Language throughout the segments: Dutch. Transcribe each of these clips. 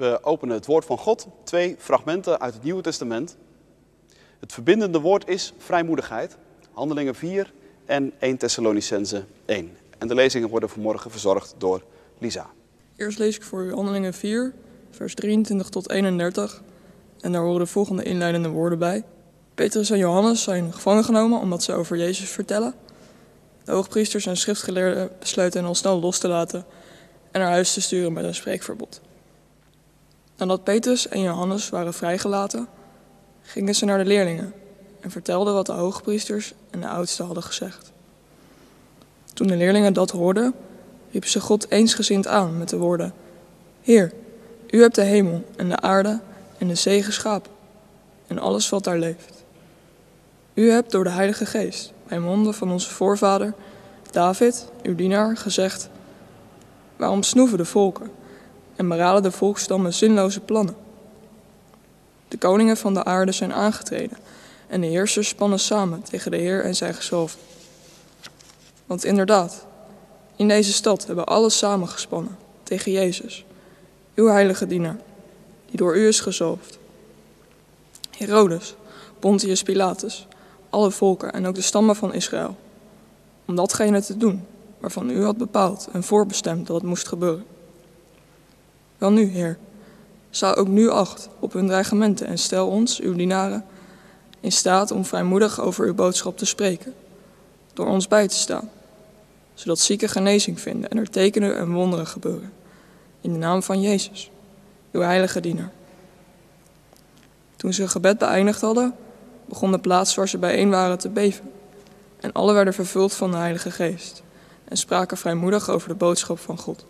We openen het woord van God, twee fragmenten uit het Nieuwe Testament. Het verbindende woord is vrijmoedigheid, Handelingen 4 en 1 Thessalonicense 1. En de lezingen worden vanmorgen verzorgd door Lisa. Eerst lees ik voor u Handelingen 4, vers 23 tot 31. En daar horen de volgende inleidende woorden bij. Petrus en Johannes zijn gevangen genomen omdat ze over Jezus vertellen. De hoogpriesters en schriftgeleerden besluiten hen al snel los te laten en naar huis te sturen met een spreekverbod. Nadat Petrus en Johannes waren vrijgelaten, gingen ze naar de leerlingen en vertelden wat de hoogpriesters en de oudsten hadden gezegd. Toen de leerlingen dat hoorden, riepen ze God eensgezind aan met de woorden: Heer, u hebt de hemel en de aarde en de zee geschapen en alles wat daar leeft. U hebt door de Heilige Geest bij monden van onze voorvader David, uw dienaar, gezegd: Waarom snoeven de volken en beraden de volkstammen zinloze plannen? De koningen van de aarde zijn aangetreden en de heersers spannen samen tegen de Heer en zijn gezalfde. Want inderdaad, in deze stad hebben alle samengespannen tegen Jezus, uw heilige dienaar, die door u is gezalfd. Herodes, Pontius Pilatus, alle volken en ook de stammen van Israël, om datgene te doen waarvan u had bepaald en voorbestemd dat het moest gebeuren. Wel nu, Heer, sla ook nu acht op hun dreigementen en stel ons, uw dienaren, in staat om vrijmoedig over uw boodschap te spreken, door ons bij te staan, zodat zieken genezing vinden en er tekenen en wonderen gebeuren. In de naam van Jezus, uw heilige dienaar. Toen ze het gebed beëindigd hadden, begon de plaats waar ze bijeen waren te beven. En alle werden vervuld van de Heilige Geest en spraken vrijmoedig over de boodschap van God.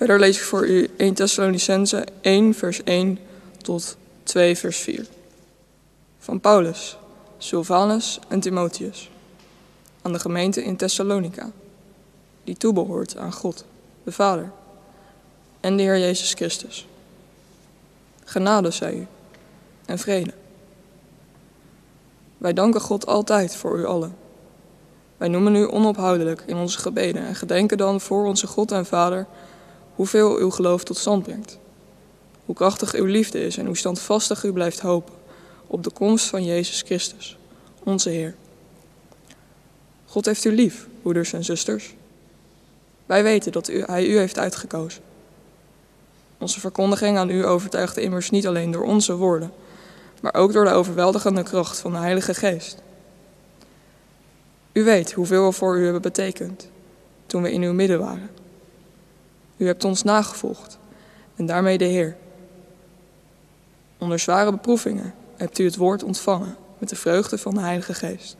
Verder lees ik voor u 1 Thessalonicense 1 vers 1 tot 2 vers 4. Van Paulus, Silvanus en Timotheus aan de gemeente in Thessalonica, die toebehoort aan God, de Vader, en de Heer Jezus Christus. Genade zij u en vrede. Wij danken God altijd voor u allen. Wij noemen u onophoudelijk in onze gebeden en gedenken dan voor onze God en Vader hoeveel uw geloof tot stand brengt. Hoe krachtig uw liefde is en hoe standvastig u blijft hopen op de komst van Jezus Christus, onze Heer. God heeft u lief, broeders en zusters. Wij weten dat u, Hij u heeft uitgekozen. Onze verkondiging aan u overtuigt immers niet alleen door onze woorden, maar ook door de overweldigende kracht van de Heilige Geest. U weet hoeveel we voor u hebben betekend toen we in uw midden waren. U hebt ons nagevolgd en daarmee de Heer. Onder zware beproevingen hebt u het woord ontvangen met de vreugde van de Heilige Geest.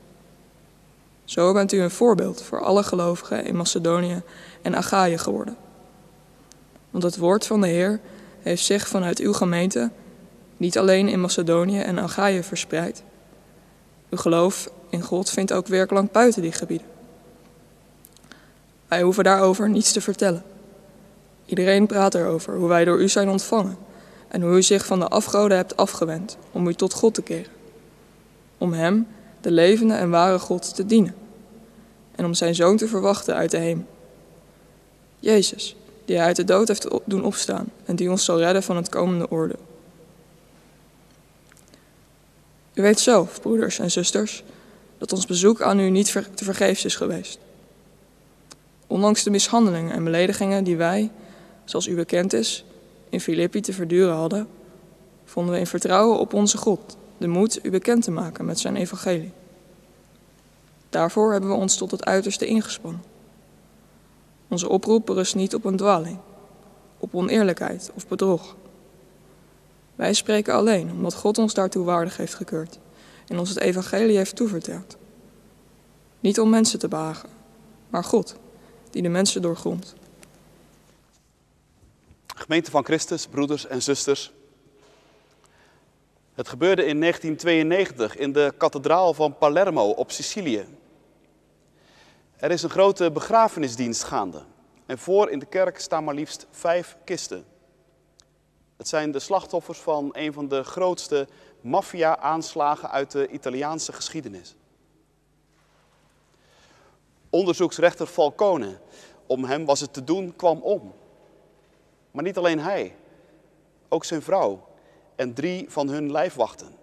Zo bent u een voorbeeld voor alle gelovigen in Macedonië en Achaïe geworden. Want het woord van de Heer heeft zich vanuit uw gemeente niet alleen in Macedonië en Achaïe verspreid. Uw geloof in God vindt ook werkelijk buiten die gebieden. Wij hoeven daarover niets te vertellen. Iedereen praat erover hoe wij door u zijn ontvangen en hoe u zich van de afgoden hebt afgewend om u tot God te keren. Om Hem, de levende en ware God, te dienen en om Zijn Zoon te verwachten uit de hemel. Jezus, die Hij uit de dood heeft doen opstaan en die ons zal redden van het komende oordeel. U weet zelf, broeders en zusters, dat ons bezoek aan u niet te vergeefs is geweest. Ondanks de mishandelingen en beledigingen die wij, zoals u bekend is, in Filippi te verduren hadden, vonden we in vertrouwen op onze God de moed u bekend te maken met zijn evangelie. Daarvoor hebben we ons tot het uiterste ingespannen. Onze oproep rust niet op een dwaling, op oneerlijkheid of bedrog. Wij spreken alleen omdat God ons daartoe waardig heeft gekeurd en ons het evangelie heeft toeverteld. Niet om mensen te behagen, maar God, die de mensen doorgrondt. Gemeente van Christus, broeders en zusters. Het gebeurde in 1992 in de kathedraal van Palermo op Sicilië. Er is een grote begrafenisdienst gaande. En voor in de kerk staan maar liefst vijf kisten. Het zijn de slachtoffers van een van de grootste maffia-aanslagen uit de Italiaanse geschiedenis. Onderzoeksrechter Falcone, om hem was het te doen, kwam om. Maar niet alleen hij, ook zijn vrouw en drie van hun lijfwachten.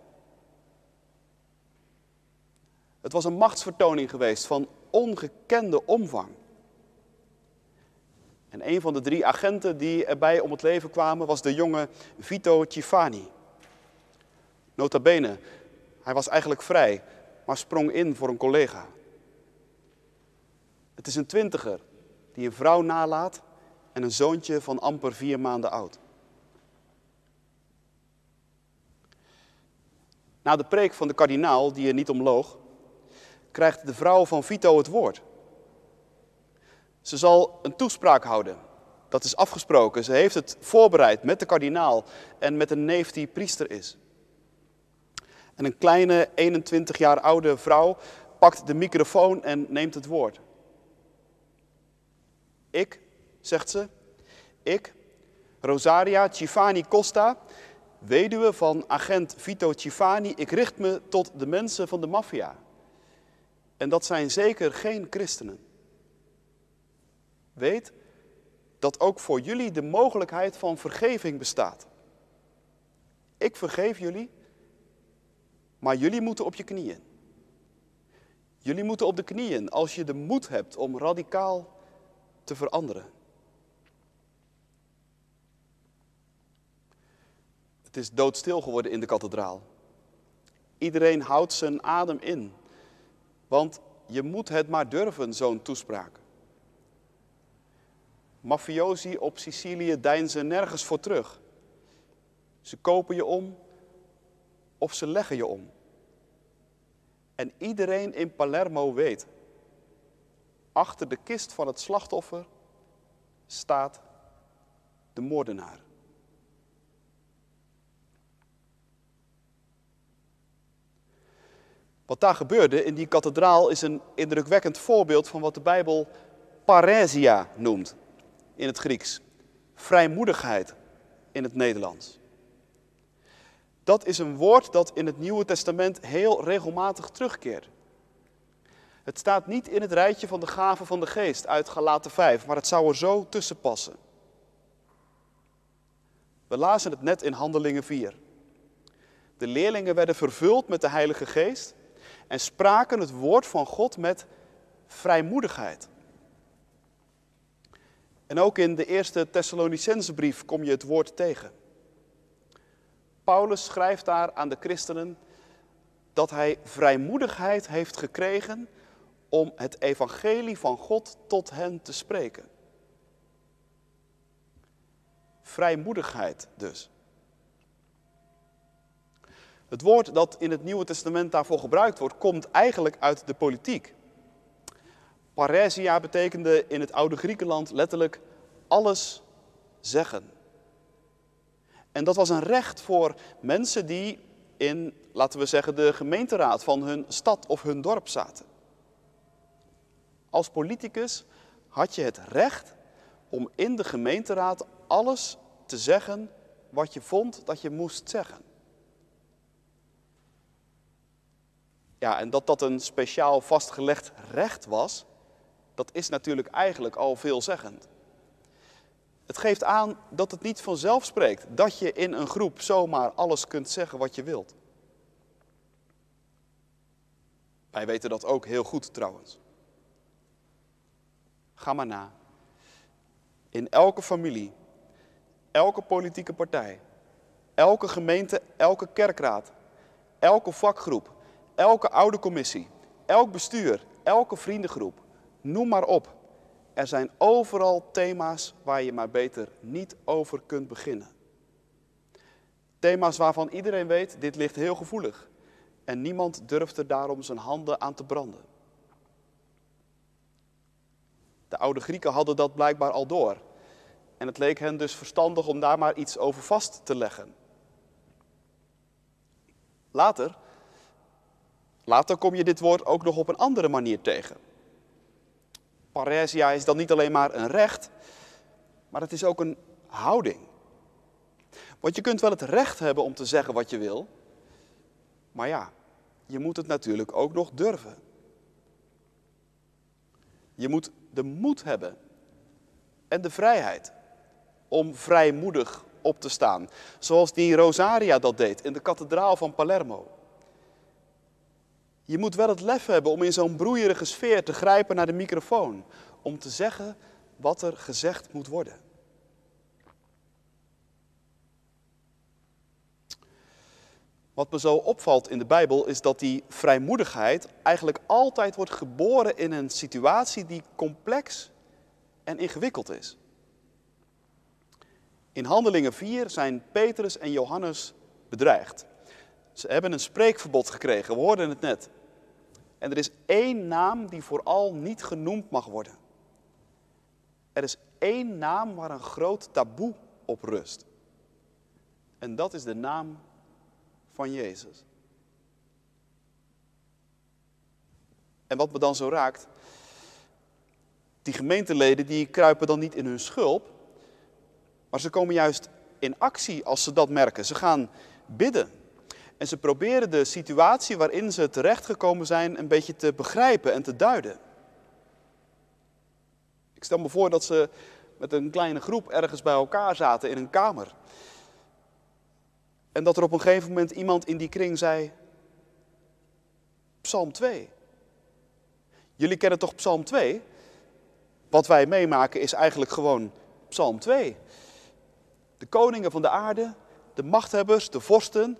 Het was een machtsvertoning geweest van ongekende omvang. En een van de drie agenten die erbij om het leven kwamen was de jonge Vito Cifani. Nota bene, hij was eigenlijk vrij, maar sprong in voor een collega. Het is een twintiger die een vrouw nalaat en een zoontje van amper vier maanden oud. Na de preek van de kardinaal, die er niet omloog, krijgt de vrouw van Vito het woord. Ze zal een toespraak houden. Dat is afgesproken. Ze heeft het voorbereid met de kardinaal en met een neef die priester is. En een kleine 21 jaar oude vrouw pakt de microfoon en neemt het woord. Ik, zegt ze, ik, Rosaria Cifani Costa, weduwe van agent Vito Cifani, ik richt me tot de mensen van de maffia. En dat zijn zeker geen christenen. Weet dat ook voor jullie de mogelijkheid van vergeving bestaat. Ik vergeef jullie, maar jullie moeten op je knieën. Jullie moeten op de knieën als je de moed hebt om radicaal te veranderen. Het is doodstil geworden in de kathedraal. Iedereen houdt zijn adem in, want je moet het maar durven, zo'n toespraak. Mafiosi op Sicilië deinzen nergens voor terug. Ze kopen je om of ze leggen je om. En iedereen in Palermo weet, achter de kist van het slachtoffer staat de moordenaar. Wat daar gebeurde in die kathedraal is een indrukwekkend voorbeeld van wat de Bijbel paresia noemt in het Grieks. Vrijmoedigheid in het Nederlands. Dat is een woord dat in het Nieuwe Testament heel regelmatig terugkeert. Het staat niet in het rijtje van de gaven van de geest uit Galaten 5, maar het zou er zo tussen passen. We lazen het net in Handelingen 4. De leerlingen werden vervuld met de Heilige Geest en spraken het woord van God met vrijmoedigheid. En ook in de eerste Thessalonicensebrief kom je het woord tegen. Paulus schrijft daar aan de christenen dat hij vrijmoedigheid heeft gekregen om het evangelie van God tot hen te spreken. Vrijmoedigheid dus. Het woord dat in het Nieuwe Testament daarvoor gebruikt wordt, komt eigenlijk uit de politiek. Paresia betekende in het oude Griekenland letterlijk alles zeggen. En dat was een recht voor mensen die in, laten we zeggen, de gemeenteraad van hun stad of hun dorp zaten. Als politicus had je het recht om in de gemeenteraad alles te zeggen wat je vond dat je moest zeggen. Ja, en dat dat een speciaal vastgelegd recht was, dat is natuurlijk eigenlijk al veelzeggend. Het geeft aan dat het niet vanzelf spreekt dat je in een groep zomaar alles kunt zeggen wat je wilt. Wij weten dat ook heel goed trouwens. Ga maar na. In elke familie, elke politieke partij, elke gemeente, elke kerkraad, elke vakgroep, elke oude commissie, elk bestuur, elke vriendengroep, noem maar op. Er zijn overal thema's waar je maar beter niet over kunt beginnen. Thema's waarvan iedereen weet, dit ligt heel gevoelig. En niemand durft er daarom zijn handen aan te branden. De oude Grieken hadden dat blijkbaar al door. En het leek hen dus verstandig om daar maar iets over vast te leggen. Later, later kom je dit woord ook nog op een andere manier tegen. Paresia is dan niet alleen maar een recht, maar het is ook een houding. Want je kunt wel het recht hebben om te zeggen wat je wil, maar ja, je moet het natuurlijk ook nog durven. Je moet de moed hebben en de vrijheid om vrijmoedig op te staan. Zoals die Rosaria dat deed in de kathedraal van Palermo. Je moet wel het lef hebben om in zo'n broeierige sfeer te grijpen naar de microfoon. Om te zeggen wat er gezegd moet worden. Wat me zo opvalt in de Bijbel is dat die vrijmoedigheid eigenlijk altijd wordt geboren in een situatie die complex en ingewikkeld is. In Handelingen 4 zijn Petrus en Johannes bedreigd. Ze hebben een spreekverbod gekregen, we hoorden het net. En er is één naam die vooral niet genoemd mag worden. Er is één naam waar een groot taboe op rust. En dat is de naam van Jezus. En wat me dan zo raakt, die gemeenteleden die kruipen dan niet in hun schulp, maar ze komen juist in actie als ze dat merken. Ze gaan bidden. En ze proberen de situatie waarin ze terechtgekomen zijn een beetje te begrijpen en te duiden. Ik stel me voor dat ze met een kleine groep ergens bij elkaar zaten in een kamer. En dat er op een gegeven moment iemand in die kring zei: Psalm 2. Jullie kennen toch Psalm 2? Wat wij meemaken is eigenlijk gewoon Psalm 2. De koningen van de aarde, de machthebbers, de vorsten,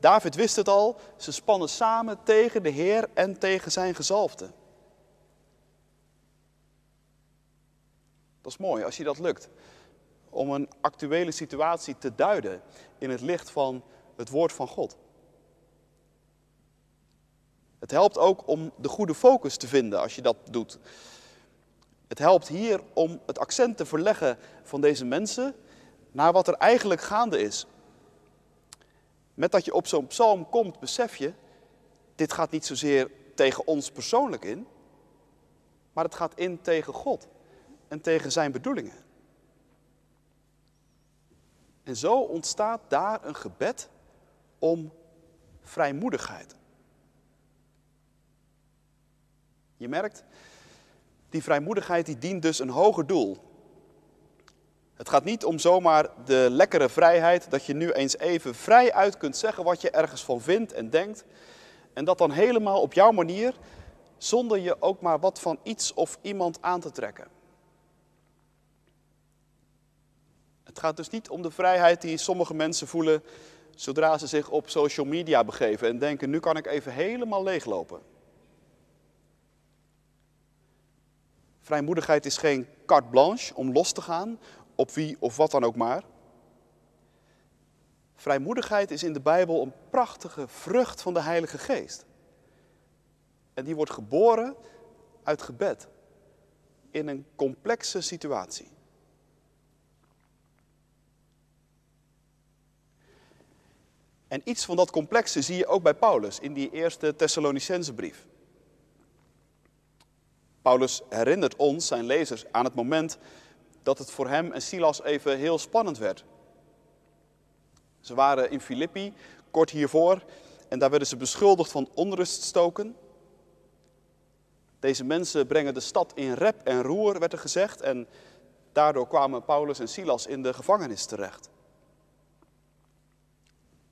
David wist het al, ze spannen samen tegen de Heer en tegen zijn gezalfde. Dat is mooi als je dat lukt. Om een actuele situatie te duiden in het licht van het woord van God. Het helpt ook om de goede focus te vinden als je dat doet. Het helpt hier om het accent te verleggen van deze mensen naar wat er eigenlijk gaande is. Met dat je op zo'n psalm komt, besef je, dit gaat niet zozeer tegen ons persoonlijk in, maar het gaat in tegen God en tegen zijn bedoelingen. En zo ontstaat daar een gebed om vrijmoedigheid. Je merkt, die vrijmoedigheid die dient dus een hoger doel. Het gaat niet om zomaar de lekkere vrijheid dat je nu eens even vrij uit kunt zeggen wat je ergens van vindt en denkt. En dat dan helemaal op jouw manier, zonder je ook maar wat van iets of iemand aan te trekken. Het gaat dus niet om de vrijheid die sommige mensen voelen zodra ze zich op social media begeven en denken, nu kan ik even helemaal leeglopen. Vrijmoedigheid is geen carte blanche om los te gaan, op wie of wat dan ook maar. Vrijmoedigheid is in de Bijbel een prachtige vrucht van de Heilige Geest. En die wordt geboren uit gebed in een complexe situatie. En iets van dat complexe zie je ook bij Paulus in die eerste Thessalonicense brief. Paulus herinnert ons, zijn lezers, aan het moment dat het voor hem en Silas even heel spannend werd. Ze waren in Filippi, kort hiervoor, en daar werden ze beschuldigd van onrust stoken. Deze mensen brengen de stad in rep en roer, werd er gezegd, en daardoor kwamen Paulus en Silas in de gevangenis terecht.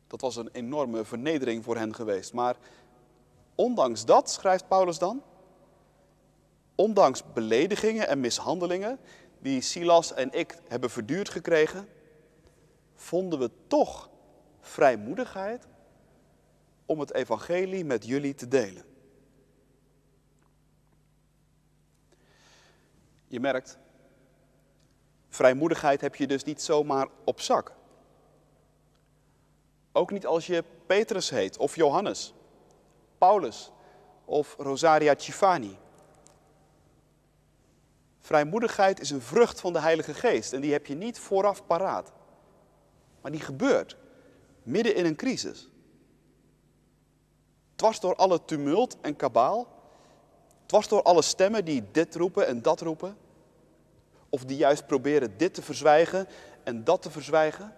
Dat was een enorme vernedering voor hen geweest. Maar ondanks dat, schrijft Paulus dan, ondanks beledigingen en mishandelingen die Silas en ik hebben verduurd gekregen, vonden we toch vrijmoedigheid om het evangelie met jullie te delen. Je merkt, vrijmoedigheid heb je dus niet zomaar op zak. Ook niet als je Petrus heet of Johannes, Paulus of Rosaria Cifani. Vrijmoedigheid is een vrucht van de Heilige Geest en die heb je niet vooraf paraat. Maar die gebeurt midden in een crisis. Dwars door alle tumult en kabaal, dwars door alle stemmen die dit roepen en dat roepen, of die juist proberen dit te verzwijgen en dat te verzwijgen.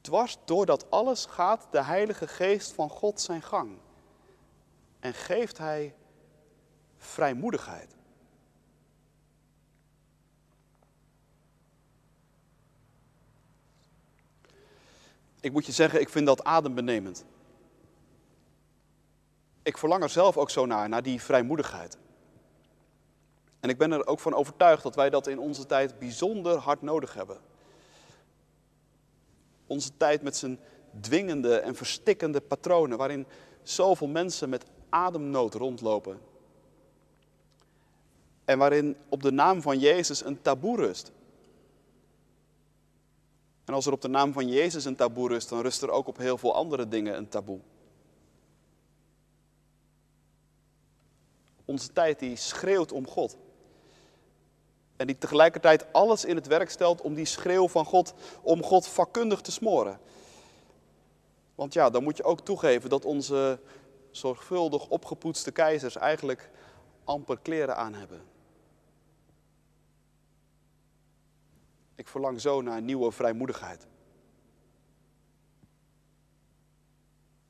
Dwars door dat alles gaat de Heilige Geest van God zijn gang en geeft Hij vrijmoedigheid. Ik moet je zeggen, ik vind dat adembenemend. Ik verlang er zelf ook zo naar, naar die vrijmoedigheid. En ik ben er ook van overtuigd dat wij dat in onze tijd bijzonder hard nodig hebben. Onze tijd met zijn dwingende en verstikkende patronen, waarin zoveel mensen met ademnood rondlopen. En waarin op de naam van Jezus een taboe rust. En als er op de naam van Jezus een taboe rust, dan rust er ook op heel veel andere dingen een taboe. Onze tijd die schreeuwt om God. En die tegelijkertijd alles in het werk stelt om die schreeuw van God, om God vakkundig te smoren. Want ja, dan moet je ook toegeven dat onze zorgvuldig opgepoetste keizers eigenlijk amper kleren aan hebben. Ik verlang zo naar nieuwe vrijmoedigheid.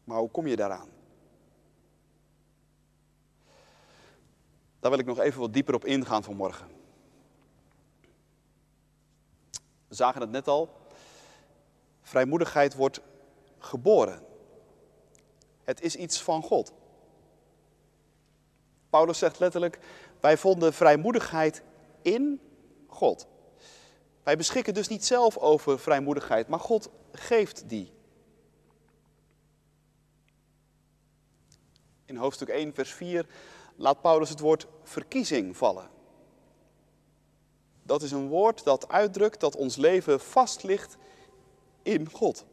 Maar hoe kom je daaraan? Daar wil ik nog even wat dieper op ingaan vanmorgen. We zagen het net al. Vrijmoedigheid wordt geboren. Het is iets van God. Paulus zegt letterlijk: Wij vonden vrijmoedigheid in God. Wij beschikken dus niet zelf over vrijmoedigheid, maar God geeft die. In hoofdstuk 1, vers 4 laat Paulus het woord verkiezing vallen. Dat is een woord dat uitdrukt dat ons leven vast ligt in God.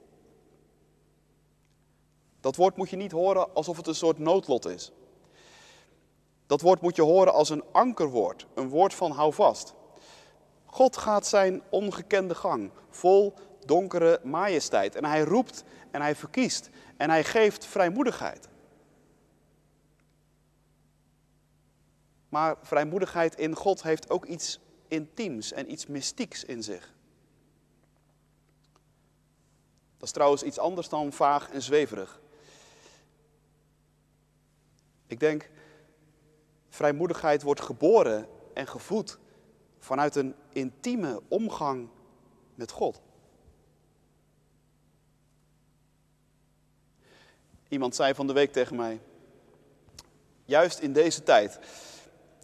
Dat woord moet je niet horen alsof het een soort noodlot is. Dat woord moet je horen als een ankerwoord, een woord van houvast. God gaat zijn ongekende gang, vol donkere majesteit. En hij roept en hij verkiest en hij geeft vrijmoedigheid. Maar vrijmoedigheid in God heeft ook iets intiems en iets mystieks in zich. Dat is trouwens iets anders dan vaag en zweverig. Ik denk, vrijmoedigheid wordt geboren en gevoed vanuit een intieme omgang met God. Iemand zei van de week tegen mij, juist in deze tijd,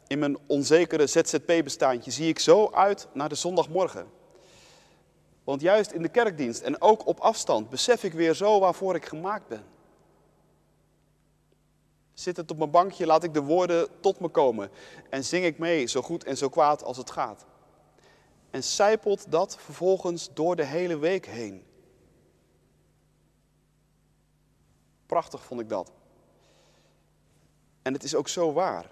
in mijn onzekere ZZP-bestaandje, zie ik zo uit naar de zondagmorgen. Want juist in de kerkdienst en ook op afstand besef ik weer zo waarvoor ik gemaakt ben. Zittend op mijn bankje laat ik de woorden tot me komen en zing ik mee, zo goed en zo kwaad als het gaat. En zijpelt dat vervolgens door de hele week heen. Prachtig vond ik dat. En het is ook zo waar.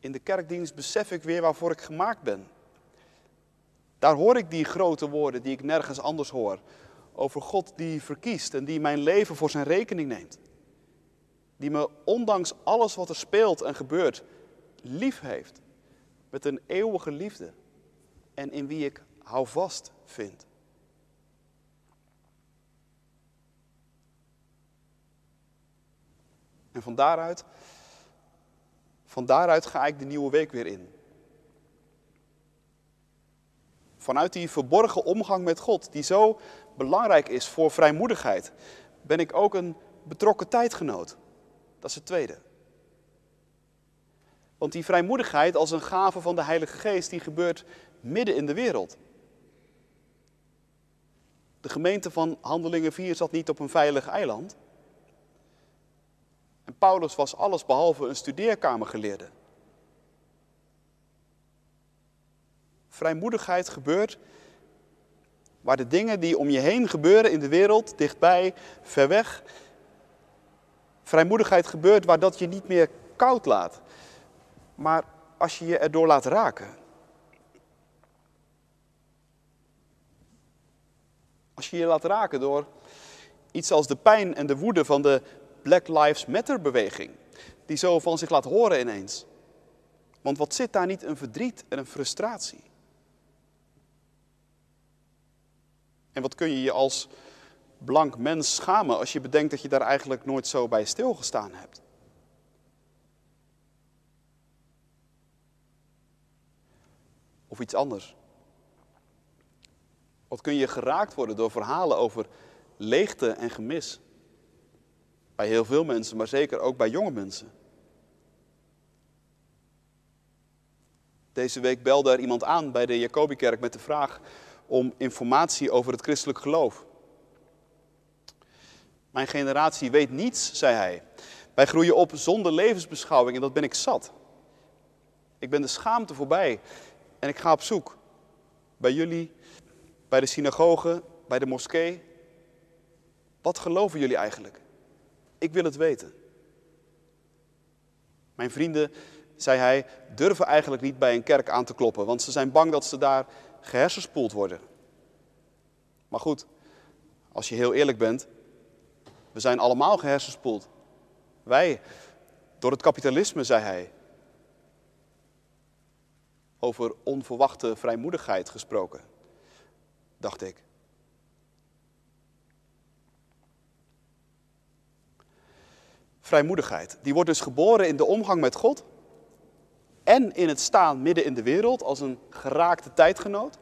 In de kerkdienst besef ik weer waarvoor ik gemaakt ben. Daar hoor ik die grote woorden die ik nergens anders hoor. Over God die verkiest en die mijn leven voor zijn rekening neemt. Die me ondanks alles wat er speelt en gebeurt, lief heeft. Met een eeuwige liefde. En in wie ik houvast vind. En van daaruit, van daaruit ga ik de nieuwe week weer in. Vanuit die verborgen omgang met God, die zo belangrijk is voor vrijmoedigheid, ben ik ook een betrokken tijdgenoot. Dat is het tweede. Want die vrijmoedigheid als een gave van de Heilige Geest, die gebeurt midden in de wereld. De gemeente van Handelingen 4 zat niet op een veilig eiland. En Paulus was alles behalve een studeerkamergeleerde. Vrijmoedigheid gebeurt waar de dingen die om je heen gebeuren in de wereld, dichtbij, ver weg, vrijmoedigheid gebeurt waar dat je niet meer koud laat, maar als je je erdoor laat raken. Als je je laat raken door iets als de pijn en de woede van de Black Lives Matter beweging, die zo van zich laat horen ineens. Want wat zit daar niet een verdriet en een frustratie? En wat kun je je als blank mens schamen als je bedenkt dat je daar eigenlijk nooit zo bij stilgestaan hebt? Of iets anders. Wat kun je geraakt worden door verhalen over leegte en gemis? Bij heel veel mensen, maar zeker ook bij jonge mensen. Deze week belde er iemand aan bij de Jacobikerk met de vraag om informatie over het christelijk geloof. Mijn generatie weet niets, zei hij. Wij groeien op zonder levensbeschouwing en dat ben ik zat. Ik ben de schaamte voorbij en ik ga op zoek. Bij jullie, bij de synagoge, bij de moskee. Wat geloven jullie eigenlijk? Ik wil het weten. Mijn vrienden, zei hij, durven eigenlijk niet bij een kerk aan te kloppen, want ze zijn bang dat ze daar gehersenspoeld worden. Maar goed, als je heel eerlijk bent, we zijn allemaal gehersenspoeld. Wij, door het kapitalisme, zei hij. Over onverwachte vrijmoedigheid gesproken, dacht ik. Vrijmoedigheid, die wordt dus geboren in de omgang met God en in het staan midden in de wereld als een geraakte tijdgenoot.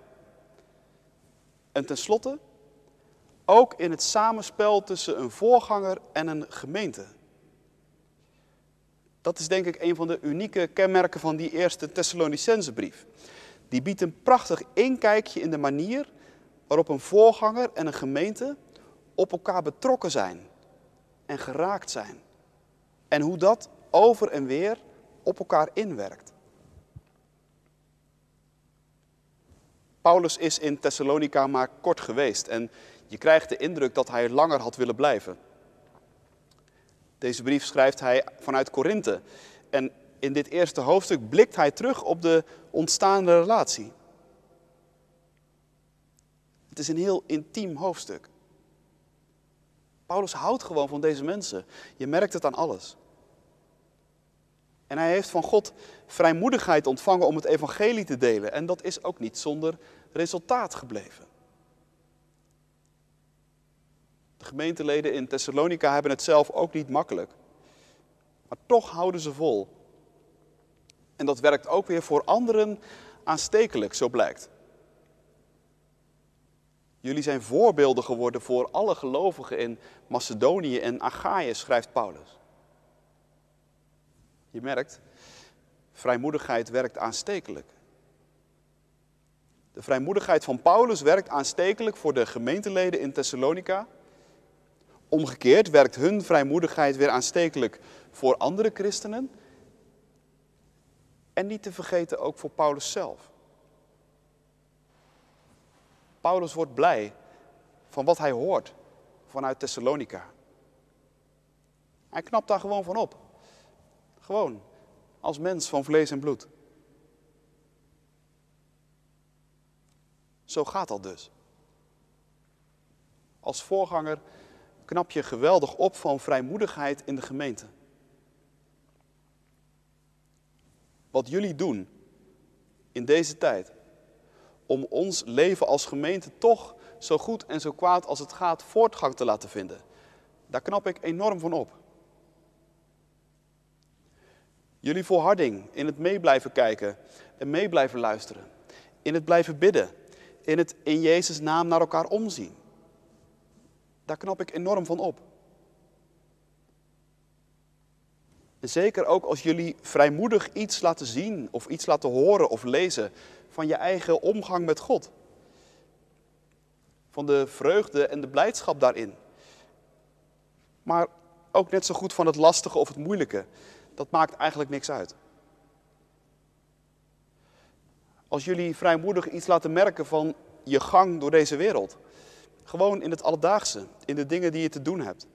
En tenslotte ook in het samenspel tussen een voorganger en een gemeente. Dat is denk ik een van de unieke kenmerken van die eerste Thessalonicensebrief. Die biedt een prachtig inkijkje in de manier waarop een voorganger en een gemeente op elkaar betrokken zijn en geraakt zijn. En hoe dat over en weer op elkaar inwerkt. Paulus is in Thessalonica maar kort geweest en je krijgt de indruk dat hij langer had willen blijven. Deze brief schrijft hij vanuit Korinthe. En in dit eerste hoofdstuk blikt hij terug op de ontstaande relatie. Het is een heel intiem hoofdstuk. Paulus houdt gewoon van deze mensen. Je merkt het aan alles. En hij heeft van God vrijmoedigheid ontvangen om het evangelie te delen. En dat is ook niet zonder resultaat gebleven. De gemeenteleden in Thessalonica hebben het zelf ook niet makkelijk. Maar toch houden ze vol. En dat werkt ook weer voor anderen aanstekelijk, zo blijkt. Jullie zijn voorbeelden geworden voor alle gelovigen in Macedonië en Achaïe, schrijft Paulus. Je merkt, vrijmoedigheid werkt aanstekelijk. De vrijmoedigheid van Paulus werkt aanstekelijk voor de gemeenteleden in Thessalonica. Omgekeerd werkt hun vrijmoedigheid weer aanstekelijk voor andere christenen. En niet te vergeten ook voor Paulus zelf. Paulus wordt blij van wat hij hoort vanuit Thessalonica. Hij knapt daar gewoon van op. Gewoon, als mens van vlees en bloed. Zo gaat dat dus. Als voorganger knap je geweldig op van vrijmoedigheid in de gemeente. Wat jullie doen in deze tijd om ons leven als gemeente toch zo goed en zo kwaad als het gaat voortgang te laten vinden. Daar knap ik enorm van op. Jullie volharding in het mee blijven kijken en mee blijven luisteren. In het blijven bidden. In het in Jezus' naam naar elkaar omzien. Daar knap ik enorm van op. Zeker ook als jullie vrijmoedig iets laten zien of iets laten horen of lezen van je eigen omgang met God. Van de vreugde en de blijdschap daarin. Maar ook net zo goed van het lastige of het moeilijke. Dat maakt eigenlijk niks uit. Als jullie vrijmoedig iets laten merken van je gang door deze wereld. Gewoon in het alledaagse, in de dingen die je te doen hebt,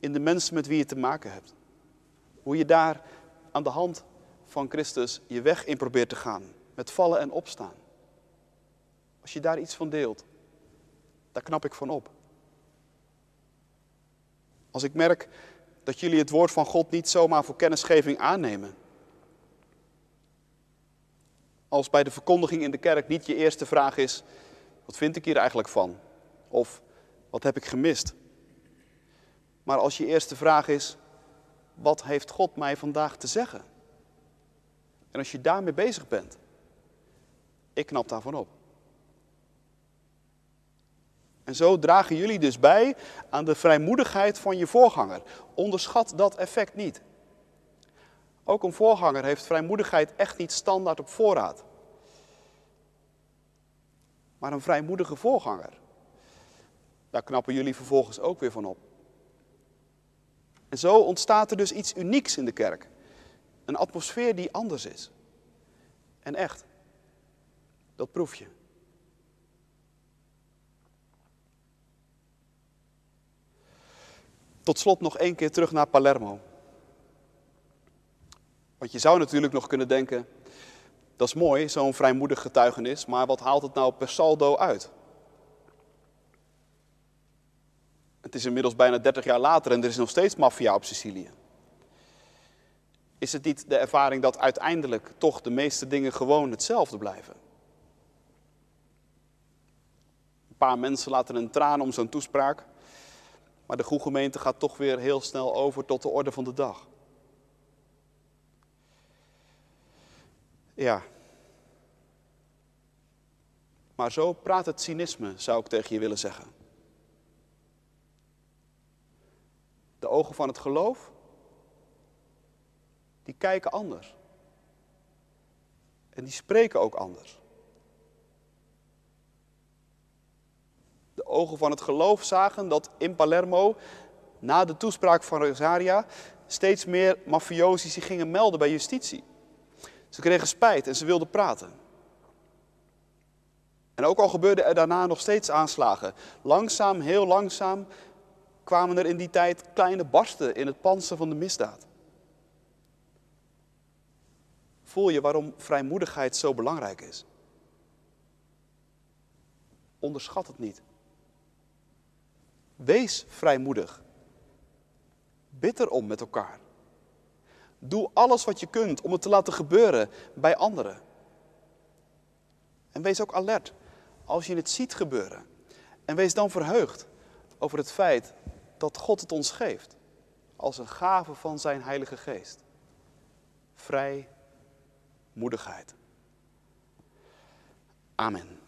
in de mensen met wie je te maken hebt. Hoe je daar aan de hand van Christus je weg in probeert te gaan, met vallen en opstaan. Als je daar iets van deelt, daar knap ik van op. Als ik merk dat jullie het woord van God niet zomaar voor kennisgeving aannemen. Als bij de verkondiging in de kerk niet je eerste vraag is: wat vind ik hier eigenlijk van? Of wat heb ik gemist? Maar als je eerste vraag is, wat heeft God mij vandaag te zeggen? En als je daarmee bezig bent, ik knap daarvan op. En zo dragen jullie dus bij aan de vrijmoedigheid van je voorganger. Onderschat dat effect niet. Ook een voorganger heeft vrijmoedigheid echt niet standaard op voorraad. Maar een vrijmoedige voorganger, daar knappen jullie vervolgens ook weer van op. En zo ontstaat er dus iets unieks in de kerk. Een atmosfeer die anders is. En echt, dat proef je. Tot slot nog één keer terug naar Palermo. Want je zou natuurlijk nog kunnen denken, dat is mooi, zo'n vrijmoedig getuigenis, maar wat haalt het nou per saldo uit? Het is inmiddels bijna 30 jaar later en er is nog steeds maffia op Sicilië. Is het niet de ervaring dat uiteindelijk toch de meeste dingen gewoon hetzelfde blijven? Een paar mensen laten een traan om zo'n toespraak, maar de goede gemeente gaat toch weer heel snel over tot de orde van de dag. Ja. Maar zo praat het cynisme, zou ik tegen je willen zeggen. De ogen van het geloof, die kijken anders. En die spreken ook anders. De ogen van het geloof zagen dat in Palermo, na de toespraak van Rosaria, steeds meer mafiosi zich gingen melden bij justitie. Ze kregen spijt en ze wilden praten. En ook al gebeurden er daarna nog steeds aanslagen, langzaam, heel langzaam, kwamen er in die tijd kleine barsten in het panzer van de misdaad. Voel je waarom vrijmoedigheid zo belangrijk is? Onderschat het niet. Wees vrijmoedig. Bid erom met elkaar. Doe alles wat je kunt om het te laten gebeuren bij anderen. En wees ook alert als je het ziet gebeuren. En wees dan verheugd over het feit dat God het ons geeft als een gave van zijn Heilige Geest. Vrijmoedigheid. Amen.